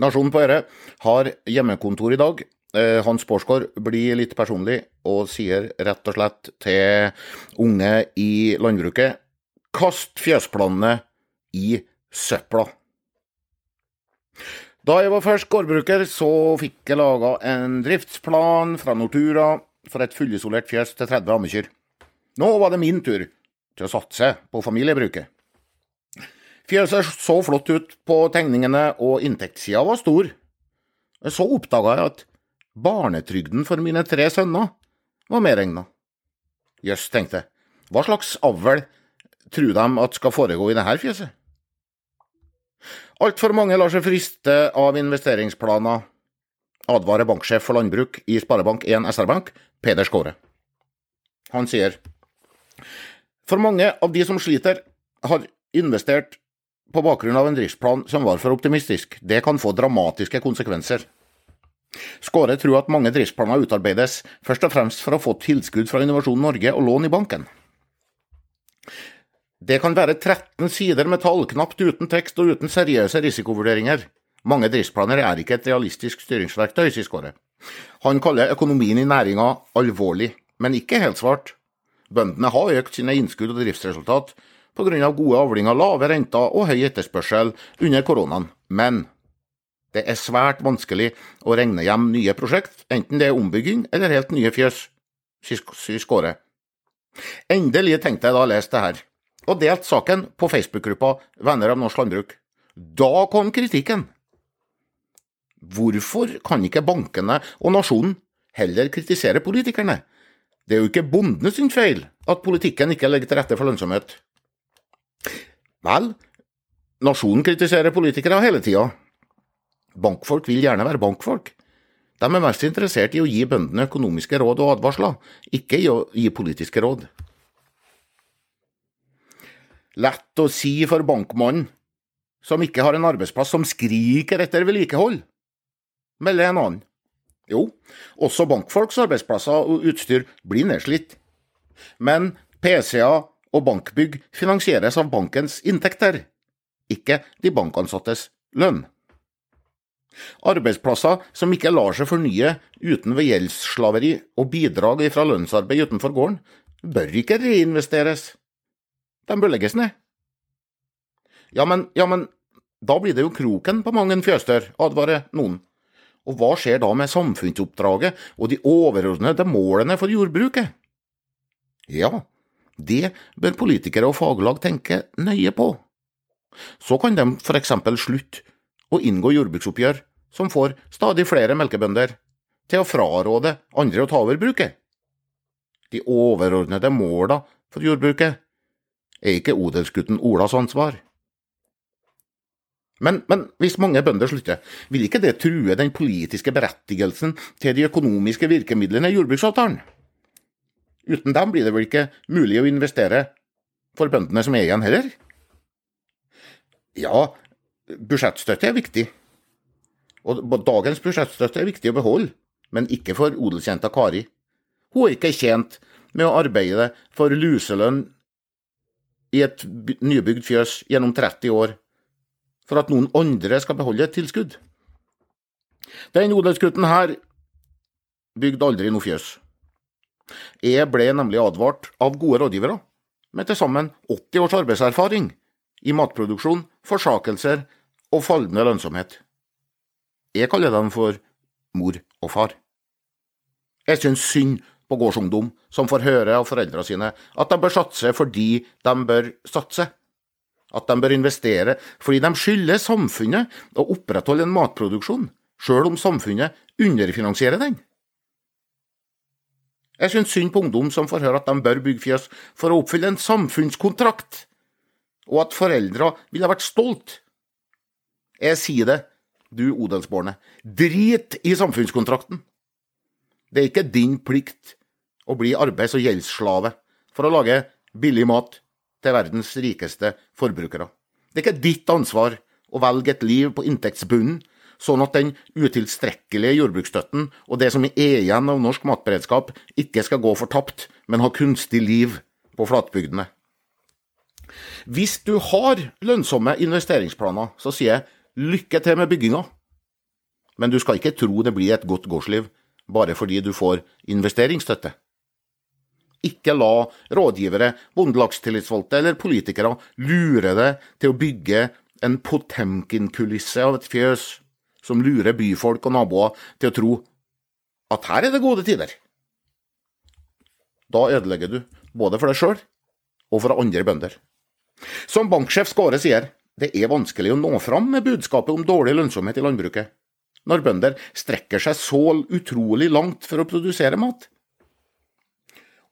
Nasjonen på Øre har hjemmekontor i dag. Eh, Hans Borsgaard blir litt personlig og sier rett og slett til unge i landbruket kast fjøsplanene i søpla. Da jeg var først gårdbruker, så fikk jeg laga en driftsplan fra Nortura for et fullisolert fjøs til 30 ammekyr. Nå var det min tur til å satse på familiebruket. Fjøset så flott ut på tegningene, og inntektssida var stor. Så oppdaga jeg at barnetrygden for mine tre sønner var medregna. Jøss, tenkte jeg, hva slags avl tror de at skal foregå i dette fjøset? Altfor mange lar seg friste av investeringsplaner, advarer banksjef for landbruk i Sparebank1 SR-Bank, Peder Skåre. Han sier for mange av de som sliter, har investert på bakgrunn av en driftsplan som var for optimistisk. Det kan få dramatiske konsekvenser. Skåre tror at mange driftsplaner utarbeides først og fremst for å få tilskudd fra Innovasjon Norge og lån i banken. Det kan være 13 sider med tall, knapt uten tekst og uten seriøse risikovurderinger. Mange driftsplaner er ikke et realistisk styringsverktøy, sier Skåre. Han kaller økonomien i næringa alvorlig, men ikke helt svart. Bøndene har økt sine innskudd og driftsresultat pga. gode avlinger, lave renter og høy etterspørsel under koronaen, men det er svært vanskelig å regne hjem nye prosjekt, enten det er ombygging eller helt nye fjøs, sier Skåre. Endelig tenkte jeg da å lese det her, og delte saken på Facebook-gruppa Venner av norsk landbruk. Da kom kritikken. Hvorfor kan ikke bankene og nasjonen heller kritisere politikerne? Det er jo ikke bondene sin feil at politikken ikke legger til rette for lønnsomhet. Vel, nasjonen kritiserer politikere hele tida. Bankfolk vil gjerne være bankfolk. De er mest interessert i å gi bøndene økonomiske råd og advarsler, ikke i å gi politiske råd. Lett å si for bankmannen, som ikke har en arbeidsplass som skriker etter vedlikehold, melder en annen. Jo, også bankfolks arbeidsplasser og utstyr blir nedslitt. Men PC-er og bankbygg finansieres av bankens inntekter, ikke de bankansattes lønn. Arbeidsplasser som ikke lar seg fornye uten ved gjeldsslaveri og bidrag fra lønnsarbeid utenfor gården, bør ikke reinvesteres. De bør legges ned. Ja, men, ja, men da blir det jo kroken på mang en fjøsdør, advarer noen. Og hva skjer da med samfunnsoppdraget og de overordnede målene for jordbruket? Ja, det bør politikere og faglag tenke nøye på. Så kan de for eksempel slutte å inngå jordbruksoppgjør som får stadig flere melkebønder til å fraråde andre å ta over bruket. De overordnede måla for jordbruket er ikke odelsgutten Olas ansvar. Men, men, hvis mange bønder slutter, vil ikke det true den politiske berettigelsen til de økonomiske virkemidlene i jordbruksavtalen? Uten dem blir det vel ikke mulig å investere for bøndene som er igjen heller? Ja, budsjettstøtte er viktig. Og dagens budsjettstøtte er viktig å beholde, men ikke for odelsjenta Kari. Hun er ikke tjent med å arbeide for luselønn i et nybygd fjøs gjennom 30 år for at noen andre skal beholde et tilskudd. Den odelsgutten her bygde aldri noe fjøs. Jeg ble nemlig advart av gode rådgivere med til sammen 80 års arbeidserfaring i matproduksjon, forsakelser og fallende lønnsomhet. Jeg kaller dem for mor og far. Jeg syns synd på gårdsungdom som får høre av foreldrene sine at de bør satse fordi de bør satse. At de bør investere fordi de skylder samfunnet å opprettholde en matproduksjon, sjøl om samfunnet underfinansierer den. Jeg syns synd på ungdom som får høre at de bør bygge fjøs for å oppfylle en samfunnskontrakt, og at foreldra ville vært stolt. Jeg sier det, du odelsbårne, drit i samfunnskontrakten. Det er ikke din plikt å bli arbeids- og gjeldsslave for å lage billig mat til verdens rikeste forbrukere. Det er ikke ditt ansvar å velge et liv på inntektsbunnen sånn at den utilstrekkelige jordbruksstøtten og det som er igjen av norsk matberedskap, ikke skal gå fortapt, men ha kunstig liv på flatbygdene. Hvis du har lønnsomme investeringsplaner, så sier jeg lykke til med bygginga, Men du skal ikke tro det blir et godt gårdsliv bare fordi du får investeringsstøtte. Ikke la rådgivere, bondelagstillitsvalgte eller politikere lure deg til å bygge en Potemkin-kulisse av et fjøs som lurer byfolk og naboer til å tro at her er det gode tider. Da ødelegger du både for deg sjøl og for andre bønder. Som banksjef Skåre sier, det er vanskelig å nå fram med budskapet om dårlig lønnsomhet i landbruket, når bønder strekker seg så utrolig langt for å produsere mat.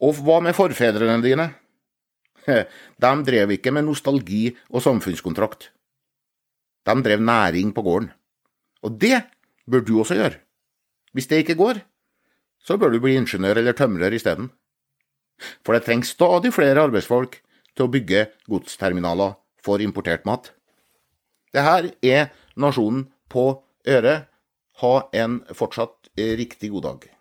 Og hva med forfedrene dine? De drev ikke med nostalgi og samfunnskontrakt. De drev næring på gården. Og det bør du også gjøre. Hvis det ikke går, så bør du bli ingeniør eller tømrer isteden. For det trengs stadig flere arbeidsfolk til å bygge godsterminaler for importert mat. Det her er Nasjonen på øret. Ha en fortsatt riktig god dag.